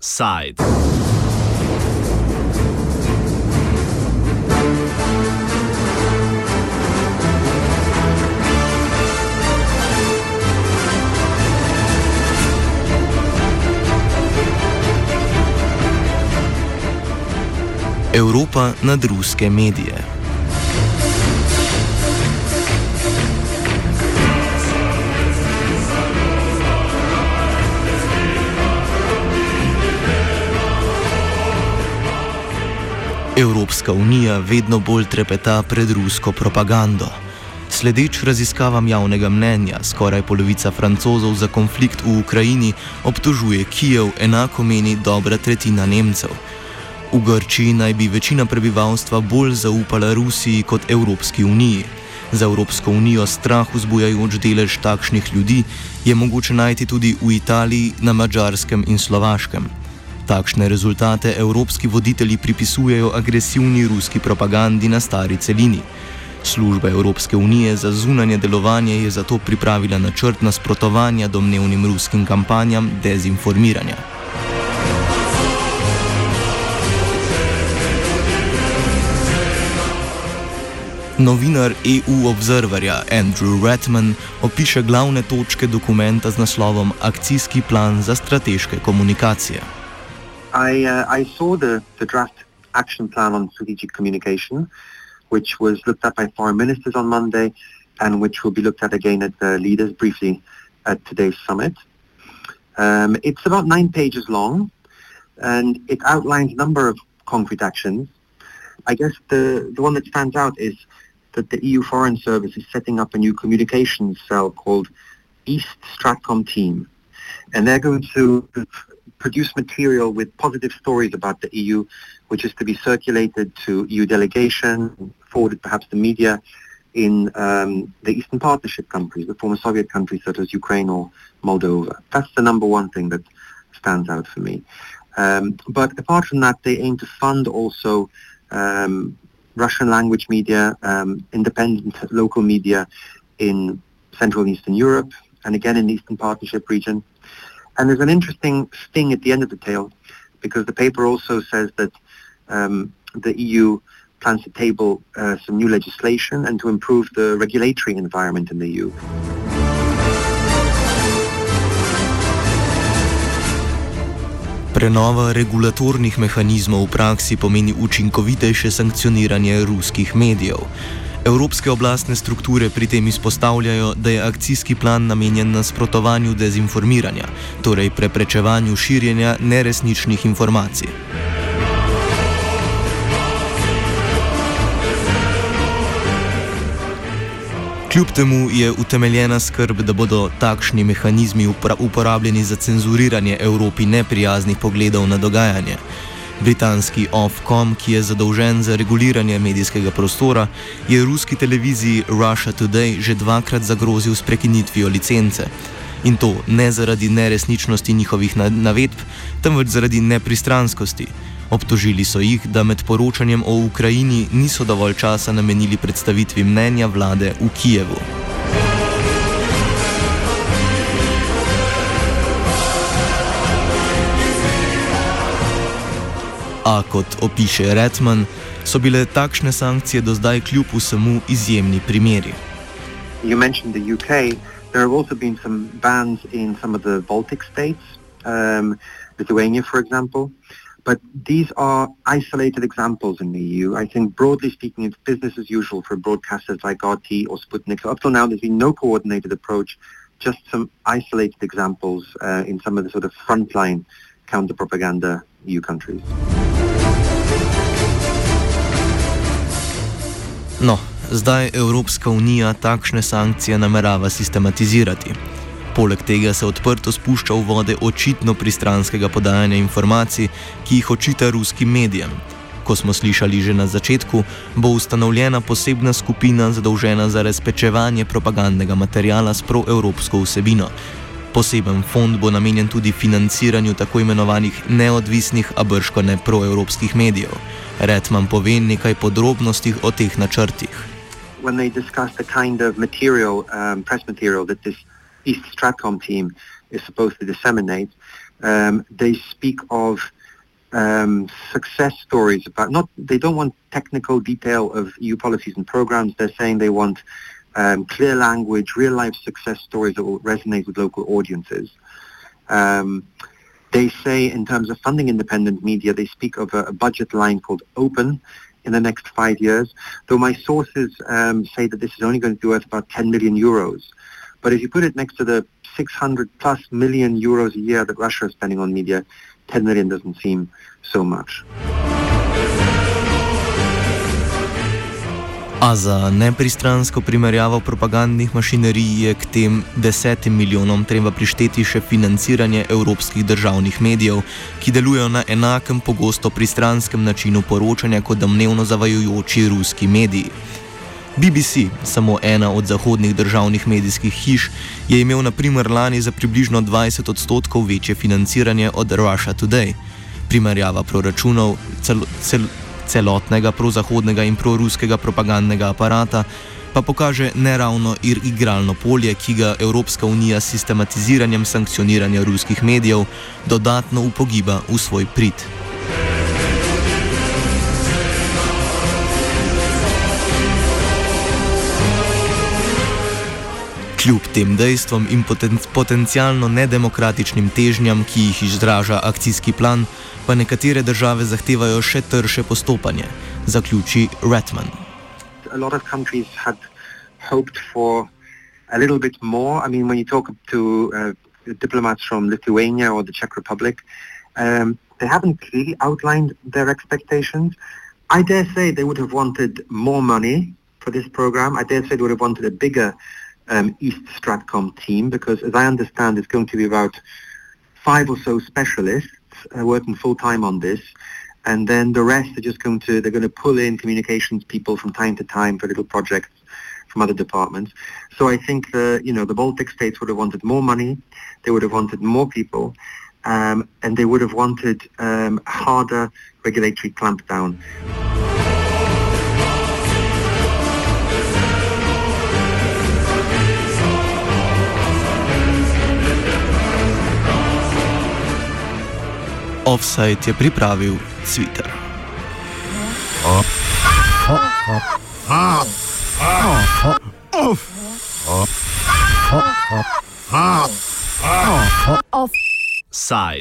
Offside. Evropa nad ruske medije. Evropska unija vedno bolj trepeta pred rusko propagando. Sledeč raziskavam javnega mnenja, skoraj polovica francozov za konflikt v Ukrajini obtožuje Kijev, enako meni dobra tretjina Nemcev. V Grčiji naj bi večina prebivalstva bolj zaupala Rusiji kot Evropski uniji. Za Evropsko unijo strah vzbujajoč delež takšnih ljudi je mogoče najti tudi v Italiji, na Mačarskem in Slovaškem. Takšne rezultate evropski voditelji pripisujejo agresivni ruski propagandi na stari celini. Služba Evropske unije za zunanje delovanje je zato pripravila načrt nasprotovanja domnevnim ruskim kampanjam dezinformiranja. Novinar EU Observerja Andrew Redman opiše glavne točke dokumenta z naslovom Akcijski plan za strateške komunikacije. I, uh, I saw the, the draft action plan on strategic communication, which was looked at by foreign ministers on Monday and which will be looked at again at the leaders briefly at today's summit. Um, it's about nine pages long and it outlines a number of concrete actions. I guess the, the one that stands out is that the EU Foreign Service is setting up a new communications cell called East Stratcom Team. And they're going to produce material with positive stories about the EU, which is to be circulated to EU delegation, forwarded perhaps to media in um, the Eastern Partnership countries, the former Soviet countries such as Ukraine or Moldova. That's the number one thing that stands out for me. Um, but apart from that, they aim to fund also um, Russian language media, um, independent local media in Central and Eastern Europe, and again in the Eastern Partnership region. And there's an interesting sting at the end of the tale because the paper also says that um, the EU plans to table uh, some new legislation and to improve the regulatory environment in the EU. Prenova regulatornih mehanizmov v praksi pomeni učinkovitejše sankcioniranje ruskih medijev. Evropske oblastne strukture pri tem izpostavljajo, da je akcijski plan namenjen nasprotovanju dezinformiranja, torej preprečevanju širjenja neresničnih informacij. Kljub temu je utemeljena skrb, da bodo takšni mehanizmi uporabljeni za cenzuriranje Evropi neprijaznih pogledov na dogajanje. Britanski Ofcom, ki je zadolžen za reguliranje medijskega prostora, je ruski televiziji Russia Today že dvakrat zagrozil s prekinitvijo licence. In to ne zaradi neresničnosti njihovih navedb, temveč zaradi nepristranskosti. Obtožili so jih, da med poročanjem o Ukrajini niso dovolj časa namenili predstavitvi mnenja vlade v Kijevu. A kot opiše Redman, so bile takšne sankcije do zdaj kljub vsemu izjemni primeri. You mentioned the UK. There have also been some bans in some of the Baltic states, um, Lithuania, for example. But these are isolated examples in the EU. I think, broadly speaking, it's business as usual for broadcasters like RT or Sputnik. So up till now, there's been no coordinated approach, just some isolated examples uh, in some of the sort of frontline counter-propaganda EU countries. No, zdaj Evropska unija takšne sankcije namerava sistematizirati. Poleg tega se odprto spušča v vode očitno pristranskega podajanja informacij, ki jih očita ruskim medijem. Ko smo slišali že na začetku, bo ustanovljena posebna skupina zadolžena za razpečevanje propagandnega materijala s proevropsko vsebino. Poseben fond bo namenjen tudi financiranju tako imenovanih neodvisnih, a brško ne proevropskih medijev. Redman pove nekaj podrobnosti o teh načrtih. When they discuss the kind of material, um, press material that this East Stratcom team is supposed to disseminate, um, they speak of um, success stories about not. They don't want technical detail of EU policies and programs. They're saying they want um, clear language, real life success stories that will resonate with local audiences. Um, they say in terms of funding independent media, they speak of a, a, budget line called open in the next five years, though my sources um, say that this is only going to be worth about 10 million euros. But if you put it next to the 600 plus million euros a year that Russia is spending on media, 10 million doesn't seem so much. A za nepristransko primerjavo propagandnih mašinerij je k tem desetim milijonom treba prišteti še financiranje evropskih državnih medijev, ki delujejo na enakem pogosto pristranskem načinu poročanja kot domnevno zavajujoči ruski mediji. BBC, samo ena od zahodnih državnih medijskih hiš, je imel na primer lani za približno 20 odstotkov večje financiranje od Russia Today. Primerjava proračunov cel, cel, celotnega prozahodnega in proruskega propagandnega aparata pa pokaže neravno ir igralno polje, ki ga Evropska unija s sistematiziranjem sankcioniranja ruskih medijev dodatno upogiba v svoj prid. Kljub tem dejstvom in poten potencialno nedemokratičnim težnjam, ki jih izraža akcijski plan, pa nekatere države zahtevajo še trše postopanje, zaključi Redman. A lot of countries had hoped for a little bit more. I mean, when you talk to uh, diplomats from Lithuania or the Czech Republic, um, they haven't clearly outlined their expectations. I dare say they would have wanted more money for this program. I dare say they would have wanted a bigger um, East Stratcom team because, as I understand, it's going to be about five or so specialists uh, working full time on this, and then the rest are just going to they're going to pull in communications people from time to time for little projects from other departments. So I think the you know the Baltic states would have wanted more money, they would have wanted more people, um, and they would have wanted um, harder regulatory clampdown. Offside je pripravil Twitter. Offside.